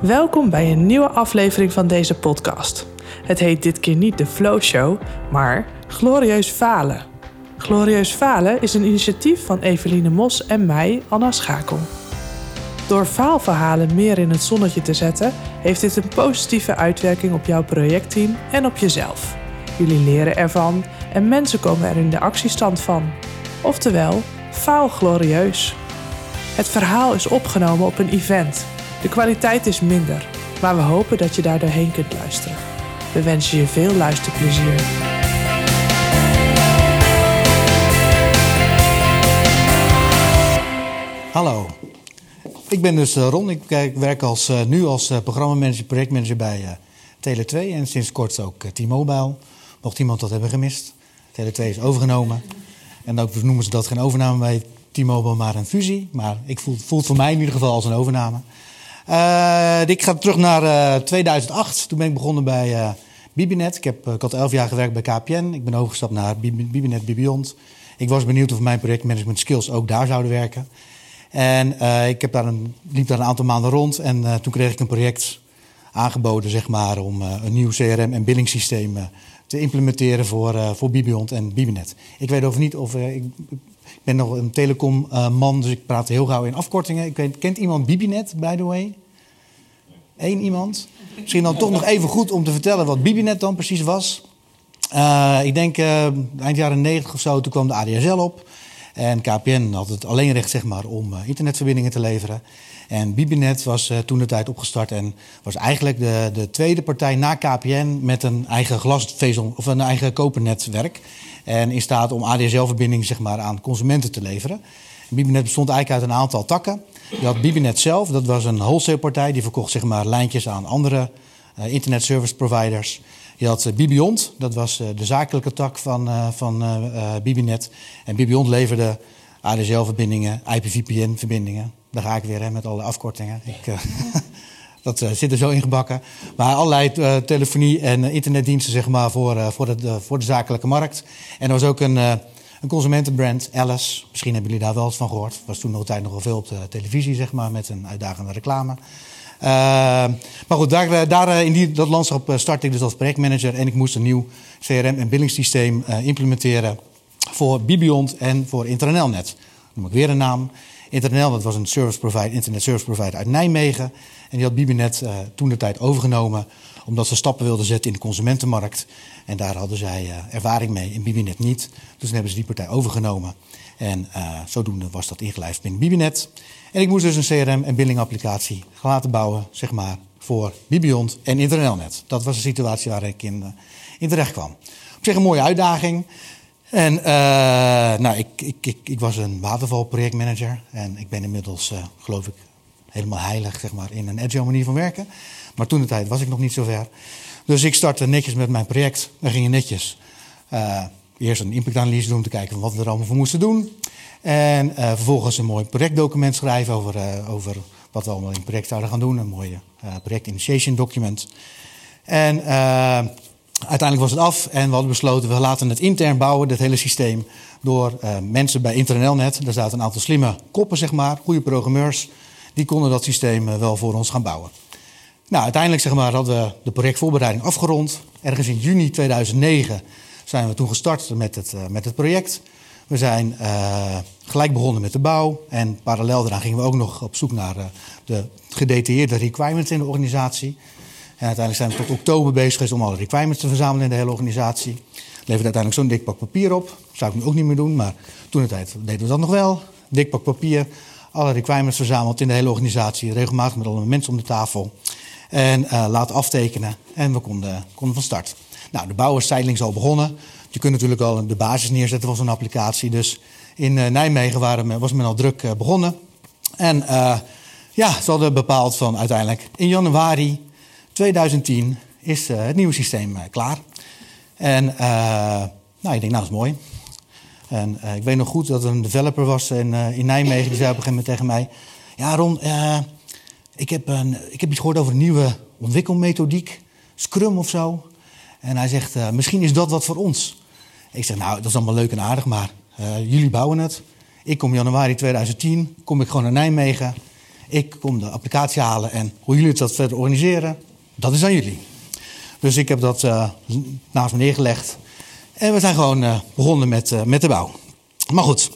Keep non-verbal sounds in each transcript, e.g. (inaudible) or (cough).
Welkom bij een nieuwe aflevering van deze podcast. Het heet dit keer niet de Flow Show, maar Glorieus Falen. Glorieus Falen is een initiatief van Eveline Mos en mij, Anna Schakel. Door faalverhalen meer in het zonnetje te zetten, heeft dit een positieve uitwerking op jouw projectteam en op jezelf. Jullie leren ervan en mensen komen er in de actiestand van. Oftewel, faal glorieus. Het verhaal is opgenomen op een event. De kwaliteit is minder, maar we hopen dat je daar doorheen kunt luisteren. We wensen je veel luisterplezier. Hallo, ik ben dus eh, Ron. Ik eh, werk als, eh, nu als programmamanager, projectmanager bij Tele2 en sinds kort ook T-Mobile. Mocht iemand dat hebben gemist. Tele2 is overgenomen. En ook noemen ze dat geen overname bij T-Mobile, maar een fusie. Maar ik voel, voelt voor mij in ieder geval als een overname. Ik ga terug naar 2008. Toen ben ik begonnen bij Bibinet. Ik, heb, ik had elf jaar gewerkt bij KPN. Ik ben overgestapt naar Bibinet Bibiont. Ik was benieuwd of mijn projectmanagement skills ook daar zouden werken. En ik heb daar een, liep daar een aantal maanden rond en toen kreeg ik een project aangeboden zeg maar, om een nieuw CRM- en billingssysteem te implementeren voor, voor Bibiont en Bibinet. Ik weet over niet of... ik, ik ben nog een telecomman, dus ik praat heel gauw in afkortingen. Ik weet, kent iemand Bibinet, by the way? Eén iemand? Misschien dan toch nog even goed om te vertellen wat Bibinet dan precies was. ik denk eind jaren 90 of zo, toen kwam de ADSL op. En KPN had het alleen recht zeg maar, om uh, internetverbindingen te leveren. En Bibinet was uh, toen de tijd opgestart en was eigenlijk de, de tweede partij na KPN met een eigen glasvezel of een eigen kopernetwerk. En in staat om ADSL-verbindingen zeg maar, aan consumenten te leveren. Bibinet bestond eigenlijk uit een aantal takken. Je had Bibinet zelf, dat was een wholesale partij, die verkocht zeg maar, lijntjes aan andere uh, internet service providers. Je had uh, Bibiont, dat was uh, de zakelijke tak van, uh, van Bibinet. En Bibiont leverde ADSL-verbindingen, IPVPN-verbindingen. Daar ga ik weer hè, met alle afkortingen. Ik, (laughs) dat zit er zo ingebakken. Maar allerlei telefonie- en internetdiensten zeg maar, voor, voor, de, voor de zakelijke markt. En er was ook een, een consumentenbrand, Alice. Misschien hebben jullie daar wel eens van gehoord. Was toen nog tijd nog wel veel op de televisie, zeg maar, met een uitdagende reclame. Uh, maar goed, daar, eh, daar eh, in die, dat landschap startte ik dus als projectmanager en ik moest een nieuw CRM- en billingssysteem implementeren voor Bibiont en voor Internelnet. noem ik weer een naam. Internel, dat was een service provider, internet service provider uit Nijmegen. En die had Bibinet toen de tijd overgenomen, omdat ze stappen wilden zetten in de consumentenmarkt. En daar hadden zij ervaring mee en Bibinet niet. Dus toen hebben ze die partij overgenomen. En uh, zodoende was dat ingelijfd binnen Bibinet. En ik moest dus een CRM- en billingapplicatie laten bouwen, zeg maar, voor Bibiont en Internelnet. Dat was de situatie waar ik in, uh, in terecht kwam. Op zich een mooie uitdaging. En uh, nou, ik, ik, ik, ik, was een watervalprojectmanager. En ik ben inmiddels, geloof ik, helemaal heilig zeg maar, in een agile manier van werken. Maar toen de tijd was ik nog niet zo ver. Dus ik startte netjes met mijn project. We gingen netjes eerst een impactanalyse doen om te kijken wat we er allemaal voor moesten doen. En uh, vervolgens een mooi projectdocument schrijven over, uh, over wat we allemaal in het project zouden gaan doen. Een mooi uh, project initiation document. En uiteindelijk was het af en we hadden besloten, we laten het intern bouwen, dit hele systeem, door mensen bij Internelnet. Daar zaten een aantal slimme koppen, zeg maar, goede programmeurs. Die konden dat systeem wel voor ons gaan bouwen. Nou, uiteindelijk zeg maar, hadden we de projectvoorbereiding afgerond. Ergens in juni 2009 zijn we toen gestart met het, met het project. We zijn uh, gelijk begonnen met de bouw. En parallel daaraan gingen we ook nog op zoek naar uh, de gedetailleerde requirements in de organisatie. En uiteindelijk zijn we tot oktober bezig geweest om alle requirements te verzamelen in de hele organisatie. Leverde uiteindelijk zo'n dik pak papier op. Zou ik nu ook niet meer doen, maar toen de tijd deden we dat nog wel. Dik pak papier, alle requirements verzameld in de hele organisatie. Regelmatig met alle mensen om de tafel. En uh, laten aftekenen. En we konden, konden van start. Nou, de bouw is al begonnen. Je kunt natuurlijk al de basis neerzetten van zo'n applicatie. Dus in uh, Nijmegen waren, was men al druk uh, begonnen. En uh, ja, ze hadden bepaald van uiteindelijk in januari 2010 is het nieuwe systeem klaar. En nou, ik denk, nou, dat is mooi. En ik weet nog goed dat er een developer was in, in Nijmegen. Die zei op een gegeven moment tegen mij... Ja, Ron, ik, heb een, ik heb iets gehoord over een nieuwe ontwikkelmethodiek. Scrum of zo. En hij zegt, uh, misschien is dat wat voor ons. Ik zeg, nou, dat is allemaal leuk en aardig, maar uh, jullie bouwen het. Ik kom januari 2010, kom ik gewoon naar Nijmegen. Ik kom de applicatie halen en hoe jullie dat verder organiseren, dat is aan jullie. Dus ik heb dat uh, naast me neergelegd. En we zijn gewoon begonnen met, met de bouw. Maar goed,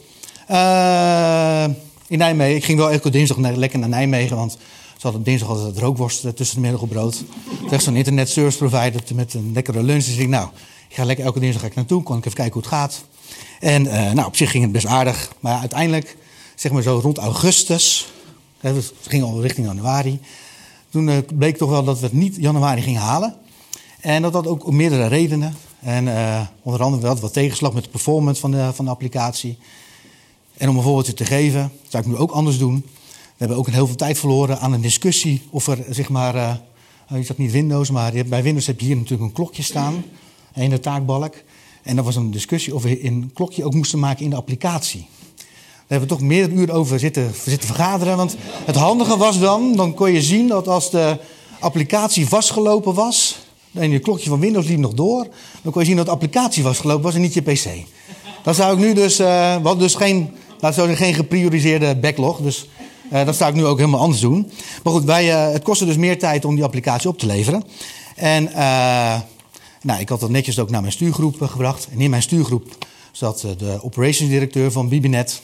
in Nijmegen, ik ging wel elke dinsdag lekker naar Nijmegen, want ze hadden dinsdag altijd rookworst tussen de middag op brood. Echt zo'n internet service provider met een lekkere lunch. Dus ik nou, ik ga lekker elke dinsdag ga ik naartoe, kon ik even kijken hoe het gaat. En nou, op zich ging het best aardig, maar uiteindelijk, zeg maar zo rond augustus, het ging al richting januari, toen bleek toch wel dat we het niet januari gingen halen. En dat had ook meerdere redenen. En onder andere wel wat tegenslag met de performance van de, van de applicatie. En om een voorbeeldje te geven, zou ik nu ook anders doen. We hebben ook heel veel tijd verloren aan een discussie of er, zeg maar, uh, je zegt niet Windows, maar bij Windows heb je hier natuurlijk een klokje staan in de taakbalk. En dat was een discussie of we een klokje ook moesten maken in de applicatie. Daar hebben we toch meerdere uren over zitten, zitten vergaderen. Want het handige was dan, dan kon je zien dat als de applicatie vastgelopen was, en je klokje van Windows liep nog door. Dan kon je zien dat de applicatie was gelopen was en niet je PC. Dan zou ik nu dus, uh, dus geen, laten we zeggen, geen geprioriseerde backlog. Dus uh, dat zou ik nu ook helemaal anders doen. Maar goed, wij, uh, het kostte dus meer tijd om die applicatie op te leveren. En nou, ik had dat netjes ook naar mijn stuurgroep gebracht. En in mijn stuurgroep zat de operations directeur van Bibinet.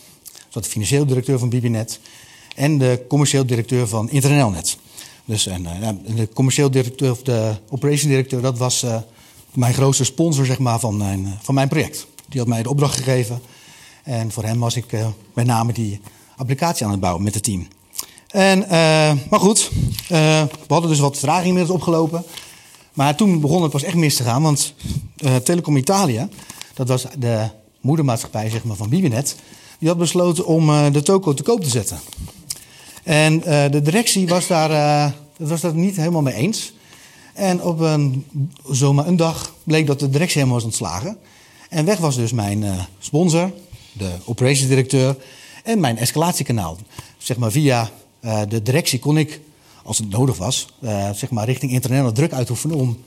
Zat de financieel directeur van Bibinet. En de commercieel directeur van Internelnet. Dus en, uh, de commercieel directeur of de operation directeur, dat was mijn grootste sponsor zeg maar, van, mijn, van mijn project. Die had mij de opdracht gegeven. En voor hem was ik met name die applicatie aan het bouwen met het team. En, maar goed, we hadden dus wat vertraging inmiddels opgelopen. Maar toen begon het pas echt mis te gaan, want Telecom Italia, dat was de moedermaatschappij zeg maar, van Bibinet, die had besloten om de toko te koop te zetten. En de directie was daar, was daar niet helemaal mee eens. En op een, zomaar een dag bleek dat de directie helemaal was ontslagen. En weg was dus mijn sponsor, de operationsdirecteur en mijn escalatiekanaal. Zeg maar via de directie kon ik, als het nodig was, zeg maar richting internationale druk uitoefenen om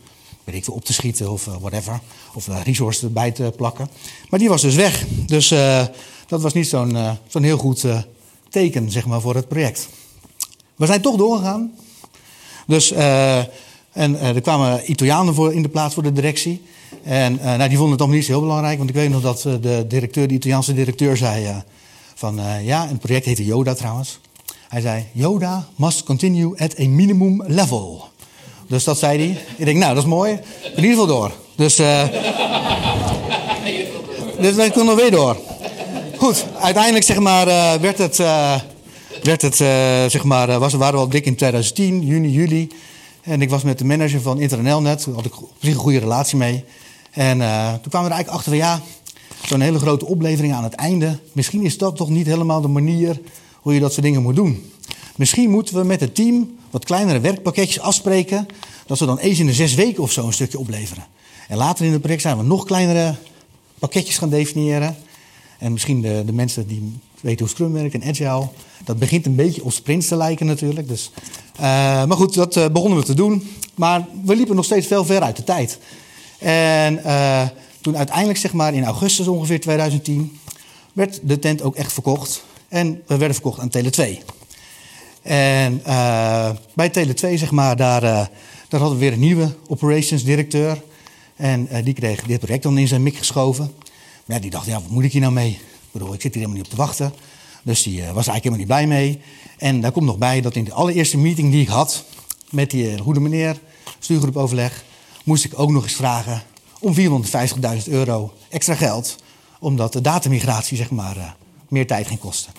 weet ik op te schieten of whatever. Of resources erbij te plakken. Maar die was dus weg. Dus dat was niet zo'n zo'n heel goed teken zeg maar, voor het project. We zijn toch doorgegaan. Dus, uh, en uh, er kwamen Italianen voor in de plaats voor de directie. En uh, nou, die vonden het toch niet zo heel belangrijk. Want ik weet nog dat de directeur, de Italiaanse directeur, zei van ja, en het project heette Yoda trouwens. Hij zei, Yoda must continue at a minimum level. Dus dat zei hij. Ik denk, nou, dat is mooi. In ieder geval door. Dus, dus wij konden weer door. Goed, uiteindelijk zeg maar, uh, werd het, uh, werd het uh, zeg maar, was, waren we al dik in 2010, juni, juli. En ik was met de manager van Internelnet, daar had ik een goede relatie mee. En toen kwamen we er eigenlijk achter van ja, zo'n hele grote oplevering aan het einde. Misschien is dat toch niet helemaal de manier hoe je dat soort dingen moet doen. Misschien moeten we met het team wat kleinere werkpakketjes afspreken. Dat we dan eens in de zes weken of zo een stukje opleveren. En later in het project zijn we nog kleinere pakketjes gaan definiëren. En misschien de, de mensen die weten hoe Scrum werkt en Agile. Dat begint een beetje op sprints te lijken natuurlijk. Dus, uh, maar goed, dat uh, begonnen we te doen. Maar we liepen nog steeds veel ver uit de tijd. En uh, toen uiteindelijk, zeg maar in augustus ongeveer 2010, werd de tent ook echt verkocht. En we werden verkocht aan Tele2. En bij Tele2, zeg maar, daar, daar hadden we weer een nieuwe operations directeur. En die kreeg dit project dan in zijn mik geschoven. Maar ja, die dacht, ja, wat moet ik hier nou mee? Ik bedoel, ik zit hier helemaal niet op te wachten. Dus die was eigenlijk helemaal niet blij mee. En daar komt nog bij dat in de allereerste meeting die ik had met die goede meneer, stuurgroepoverleg, moest ik ook nog eens vragen om 450.000 euro extra geld, omdat de datamigratie zeg maar uh, meer tijd ging kosten.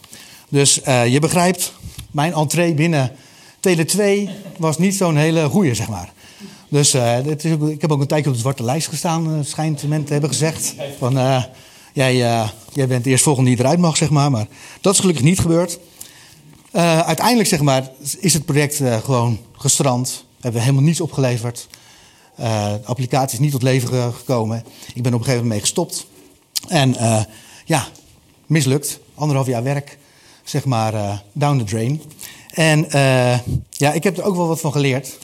Dus je begrijpt, mijn entree binnen Tele 2 was niet zo'n hele goeie, zeg maar. Dus uh, is ik heb ook een tijdje op de zwarte lijst gestaan, schijnt men te hebben gezegd. Van, jij, jij bent de eerstvolgende die eruit mag, zeg maar. Maar dat is gelukkig niet gebeurd. uiteindelijk, zeg maar, is het project gewoon gestrand. We hebben helemaal niets opgeleverd. De applicatie is niet tot leven gekomen. Ik ben op een gegeven moment mee gestopt. En ja, mislukt. Anderhalf jaar werk, zeg maar, down the drain. En ja, ik heb er ook wel wat van geleerd.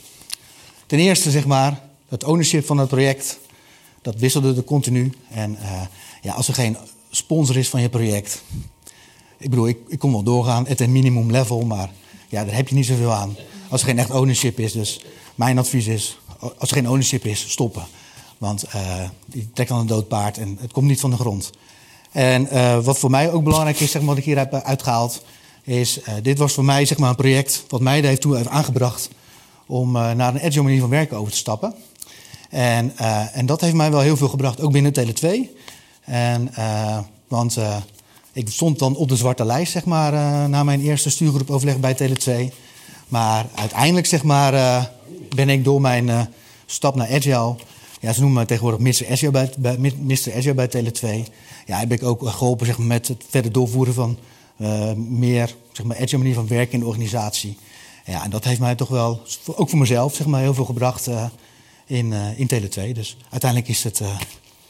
Ten eerste, zeg maar, het ownership van het project, dat wisselde er continu. En uh, ja, als er geen sponsor is van je project, ik bedoel, ik, ik kon wel doorgaan at een minimum level, maar ja, daar heb je niet zoveel aan. Als er geen echt ownership is. Dus mijn advies is, als er geen ownership is, stoppen. Want uh, die trekt dan een dood paard en het komt niet van de grond. En uh, wat voor mij ook belangrijk is, zeg maar, wat ik hier heb uitgehaald, is dit was voor mij zeg maar, een project wat mij heeft toen heeft aangebracht om naar een agile manier van werken over te stappen. En, en dat heeft mij wel heel veel gebracht, ook binnen Tele 2. En, want ik stond dan op de zwarte lijst, zeg maar, na mijn eerste stuurgroepoverleg bij Tele 2. Maar uiteindelijk, zeg maar, ben ik door mijn stap naar Agile ja, ze noemen mij tegenwoordig Mr. Azure bij, Mr. Azure bij Tele2. Ja, heb ik ook geholpen zeg maar, met het verder doorvoeren van uh, meer zeg maar, Azure manier van werken in de organisatie. Ja, en dat heeft mij toch wel, ook voor mezelf, zeg maar, heel veel gebracht uh, in, in Tele2. Dus uiteindelijk is het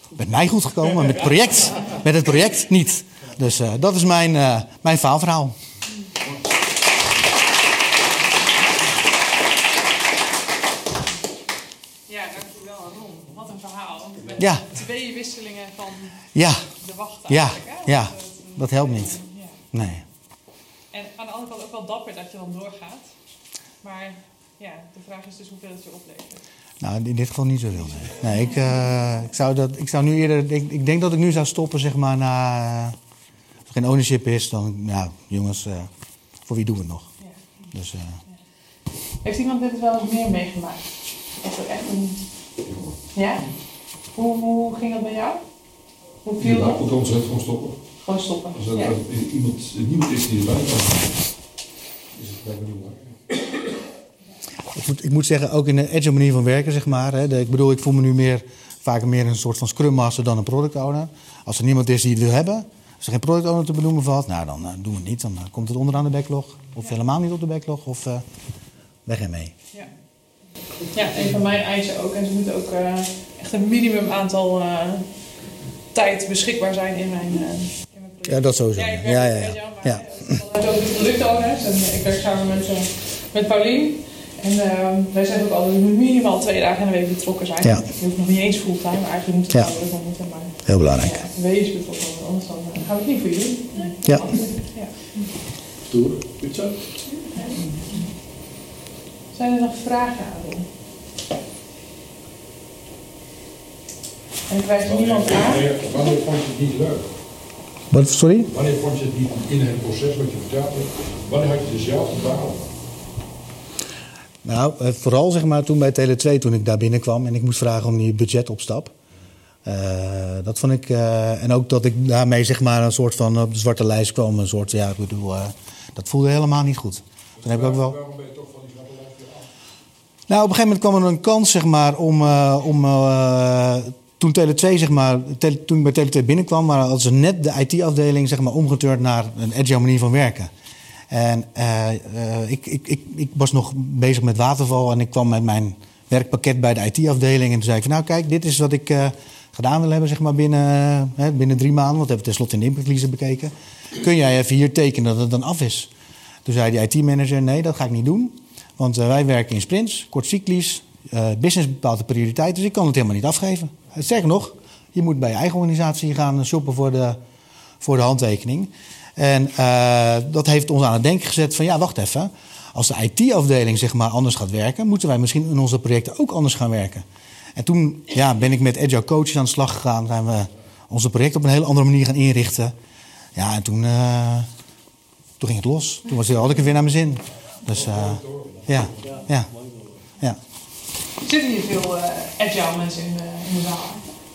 met mij goed gekomen, maar met het project, met het project niet. Dus dat is mijn, mijn faalverhaal. Ja. twee wisselingen van ja. de wacht Ja, ja. dat helpt niet. Nee. En aan de andere kant ook wel dapper dat je dan doorgaat. Maar ja, de vraag is dus hoeveel het je oplevert. Nou, in dit geval niet zoveel. Nee, nee ik, uh, ik, zou dat, ik zou nu eerder. Ik, ik, denk dat ik nu zou stoppen, zeg maar, na. Uh, als er geen ownership is, dan. Nou, jongens, uh, voor wie doen we het nog? Ja. Dus, ja. Heeft iemand dit wel eens meer meegemaakt? Of er echt een. Ja? Hoe, hoe ging dat bij jou? Hoe viel dat? Ja, ons gewoon stoppen. Gewoon stoppen. Als er ja. iemand, niemand is die erbij kan, is het blijkbaar niet belangrijk. Ik moet, ik moet zeggen, ook in de agile manier van werken, zeg maar. Hè, de, ik bedoel, ik voel me nu meer, vaak meer een soort van scrum master dan een product owner. Als er niemand is die het wil hebben, als er geen product owner te benoemen valt, nou dan uh, doen we het niet. Dan uh, komt het onderaan de backlog. Of ja. helemaal niet op de backlog. Of uh, weg ermee. Ja. Ja, een van mijn eisen ook. En ze moeten ook echt een minimum aantal uh, tijd beschikbaar zijn in mijn, uh, in mijn Ja, dat sowieso. Ja, ik ja, ja, ja. ja. ook productowners en ik werk samen met, uh, met Paulien. En uh, wij zeggen ook altijd minimaal twee dagen in de week betrokken zijn. Ja. Je hoeft nog niet eens fulltime, maar eigenlijk moet het ja. wel moeten. Maar, Heel belangrijk. Ja, wees betrokken, anders dan gaan we het niet voor jullie. Ja. ja. Goed zo. Zijn er nog vragen aan? En ik wijs niemand aan. Wanneer vond je het niet leuk? Wat, sorry? Wanneer vond je het niet in het proces wat je vertelde? Wanneer had je dezelfde baan? Nou, eh, vooral zeg maar toen bij Tele2, toen ik daar binnenkwam en ik moest vragen om die budgetopstap. Uh, dat vond ik. Uh, en ook dat ik daarmee zeg maar een soort van op de zwarte lijst kwam. Een soort, ja, ik bedoel, uh, dat voelde helemaal niet goed. Toen heb ik ook wel. Waarom ben je toch van die zwarte lijst af? Nou, op een gegeven moment kwam er een kans zeg maar om. om toen Tele2, zeg maar, tele, toen ik bij Tele2 binnenkwam, maar ze net de IT-afdeling zeg maar, omgeturnd naar een agile manier van werken. En uh, ik, ik, ik, ik, was nog bezig met waterval en ik kwam met mijn werkpakket bij de IT-afdeling. En toen zei ik nou kijk, dit is wat ik gedaan wil hebben zeg maar, binnen, binnen drie maanden. Want we hebben tenslotte in de impactverliezen bekeken. Kun jij even hier tekenen dat het dan af is? Toen zei die IT-manager nee, dat ga ik niet doen. Want wij werken in sprints, kort cyclisch. business bepaalt de prioriteit, dus ik kan het helemaal niet afgeven. Zeg nog, je moet bij je eigen organisatie gaan shoppen voor de, voor de handtekening. En dat heeft ons aan het denken gezet van ja, wacht even. Als de IT-afdeling zeg maar anders gaat werken, moeten wij misschien in onze projecten ook anders gaan werken. En toen ja, ben ik met agile coaches aan de slag gegaan. Zijn we onze projecten op een hele andere manier gaan inrichten. Ja, en toen, toen ging het los. Toen was, had ik het weer naar mijn zin. Dus uh, ja, ja, ja. Zitten hier veel uh, agile mensen in de, in de zaal?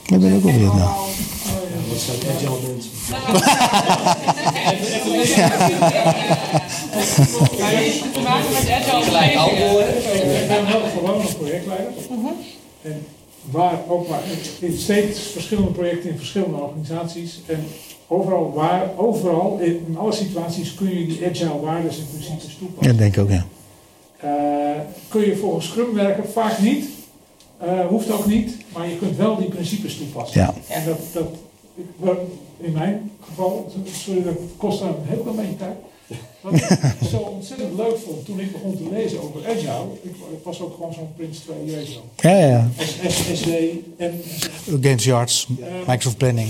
Ik ben ook wel benieuwd naar. Wat zijn agile mensen? Heeft te maken met agile gelijk Ik ben wel gewoon een projectleider. En waar ook maar in steeds verschillende projecten in verschillende organisaties. En overal, waar, overal in alle situaties kun je die agile waarden en principes toepassen. Ja, denk ik ook, ja. Uh, kun je volgens Scrum werken? Vaak niet. Uh, hoeft ook niet, maar je kunt wel die principes toepassen. Ja. En dat, dat, in mijn geval, sorry, dat kost een heel klein beetje tijd. Wat ik (laughs) zo ontzettend leuk vond toen ik begon te lezen over Agile, ik, ik was ook gewoon zo'n Prince 2 jeugd Ja, ja. SD en... Gantt charts, Microsoft Planning.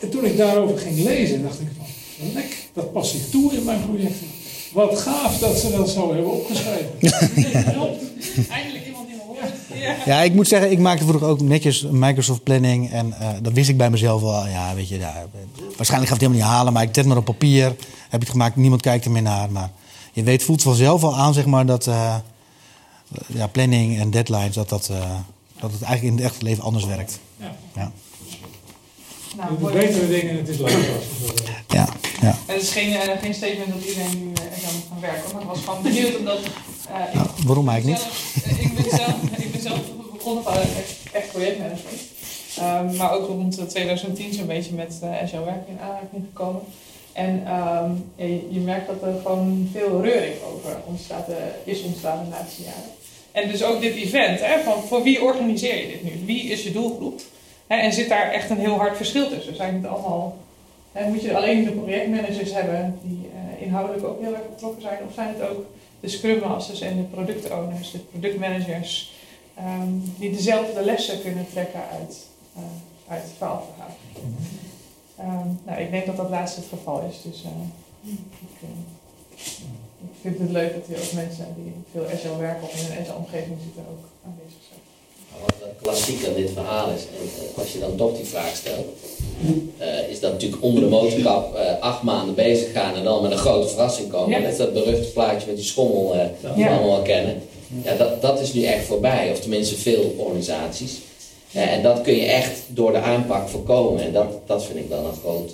En toen ik daarover ging lezen, dacht ik van, lek, dat past zich toe in mijn projecten. Wat gaaf dat ze dat zo hebben opgeschreven. (laughs) Eindelijk iemand die me hoort. Ja. Ja, ik moet zeggen, ik maakte vroeger ook netjes een Microsoft planning. En eh, dat wist ik bij mezelf wel. Ja, weet je, ja, waarschijnlijk gaat het helemaal niet halen. Maar ik zet maar op papier. Heb je het gemaakt, niemand kijkt er meer naar. Maar je weet, voelt vanzelf al aan, zeg maar, dat eh, ja, planning en deadlines, dat, dat, eh, dat het eigenlijk in het echte leven anders werkt. Ja. Ja, Nou, Je doet mooi. betere dingen en het is doet. ja, ja. Het is geen, eh, geen statement dat iedereen nu uh, moet gaan werken. Maar ik was gewoon benieuwd omdat... eh, ik- Nou, waarom eigenlijk niet? zelf- ik, ben zelf, ik ben zelf begonnen van echt, echt projectmanagement. Ehm, maar ook rond eh, 2010 zo'n beetje met eh agile werk in aanraking gekomen. En ehm, je, je merkt dat er gewoon veel reuring over ontstaat, eh, is ontstaan de laatste jaren. En dus ook dit event, hè, van voor wie organiseer je dit nu? Wie is je doelgroep? Hè, en zit daar echt een heel hard verschil tussen? Zijn het allemaal, hè, moet je alleen de projectmanagers hebben die eh, inhoudelijk ook heel erg betrokken zijn? Of zijn het ook de Scrum Masters en de product owners, de productmanagers, ehm, die dezelfde lessen kunnen trekken uit, eh, uit het verhaalverhaal? Ehm, nou, ik denk dat dat laatste het geval is. Dus eh, ik, ik vind het leuk dat er ook mensen die veel SL werken of in een SL-omgeving zitten ook aanwezig zijn. Wat klassiek aan dit verhaal is, en eh, als je dan toch die vraag stelt, eh, is dat natuurlijk onder de motorkap eh, acht maanden bezig gaan en dan met een grote verrassing komen. Ja. Dat is dat beruchte plaatje met die schommel, eh dat we allemaal wel kennen. Ja, dat, dat is nu echt voorbij, of tenminste veel organisaties. En dat kun je echt door de aanpak voorkomen. En dat, dat vind ik dan een groot...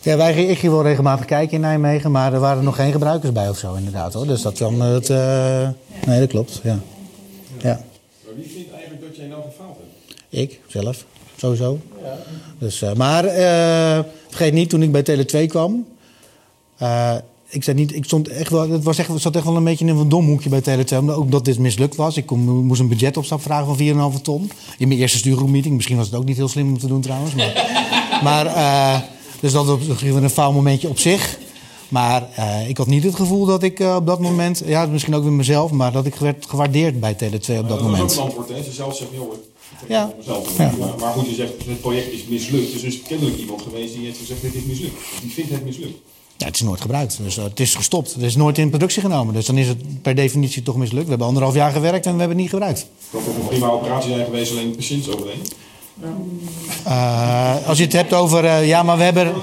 Ja, wij, ik ging wel regelmatig kijken in Nijmegen, maar er waren nog geen gebruikers bij of zo, inderdaad. Hoor. Dus dat dan het. eh, Nee, dat klopt. Ja. Maar wie vindt eigenlijk dat jij nou gefaald hebt? Ik zelf, sowieso. Dus, eh, maar eh, vergeet niet, toen ik bij Tele 2 kwam. eh, ik, zei niet, ik stond echt wel, het was echt, zat echt wel een beetje in een dom hoekje bij Tele 2. Omdat ook dat dit mislukt was. Ik kon, moest een budgetopstap vragen van 4,5 ton. In mijn eerste stuurgroepmeeting. Misschien was het ook niet heel slim om te doen trouwens. Maar, (laughs) maar eh, dus dat was een faalmomentje op zich. Maar eh, ik had niet het gevoel dat ik eh, op dat moment, ja, misschien ook weer mezelf, maar dat ik werd gewaardeerd bij Tele 2 op dat is ook moment. een antwoord, hè? Ze zelf zegt, joh, Ja. Maar, maar goed, je zegt, het project is mislukt. Dus er is kennelijk iemand geweest die heeft gezegd, dit is mislukt. Die vindt het mislukt. Ja, het is nooit gebruikt. Dus eh, het is gestopt. Het is nooit in productie genomen. Dus dan is het per definitie toch mislukt. We hebben anderhalf jaar gewerkt en we hebben het niet gebruikt. Kan toch een prima operatie zijn geweest, alleen patiënt overleen. Eh, als je het hebt over, eh, ja, maar we hebben... Dat.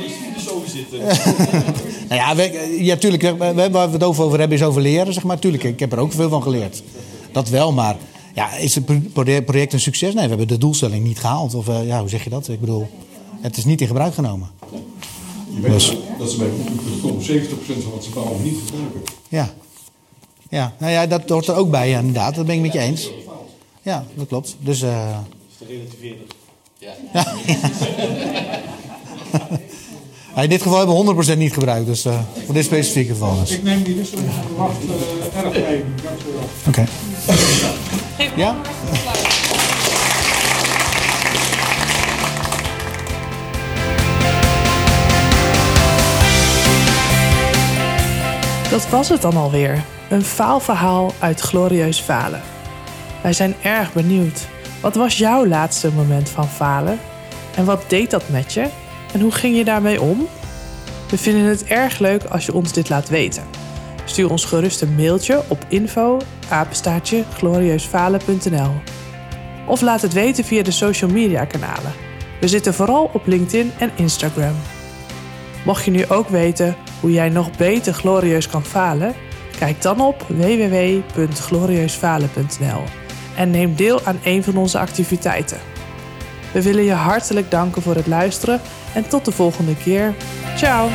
(laughs) Nou ja, we, ja tuurlijk, we, waar we het over over hebben is over leren, zeg maar. Tuurlijk, ik heb er ook veel van geleerd. Dat wel, maar ja, is het pro- project een succes? Nee, we hebben de doelstelling niet gehaald. Of eh, ja, hoe zeg je dat? Ik bedoel, het is niet in gebruik genomen. Je weet Dus- dat ze bij toch 70% van wat ze bouwen niet gebruiken. Ja. Ja, nou ja, dat hoort er ook bij, ja, inderdaad. Dat ben ik met je eens. Ja, dat klopt. Dus... eh, ja. Ja, (laughs) in dit geval hebben we 100% niet gebruikt, dus eh, voor dit specifieke geval. Dus. Ik neem die wisseling van de wacht eh, erg mee. Dank u wel. Oké. (laughs) Geef me Ja? Dat was het dan alweer. Een faalverhaal uit glorieus falen. Wij zijn erg benieuwd. Wat was jouw laatste moment van falen? En wat deed dat met je? En hoe ging je daarmee om? We vinden het erg leuk als je ons dit laat weten. Stuur ons gerust een mailtje op info apenstaartje glorieusfalen.nl Of laat het weten via de social media kanalen. We zitten vooral op LinkedIn en Instagram. Mocht je nu ook weten hoe jij nog beter glorieus kan falen, kijk dan op www.glorieusfalen.nl en neem deel aan een van onze activiteiten. We willen je hartelijk danken voor het luisteren en tot de volgende keer. Ciao!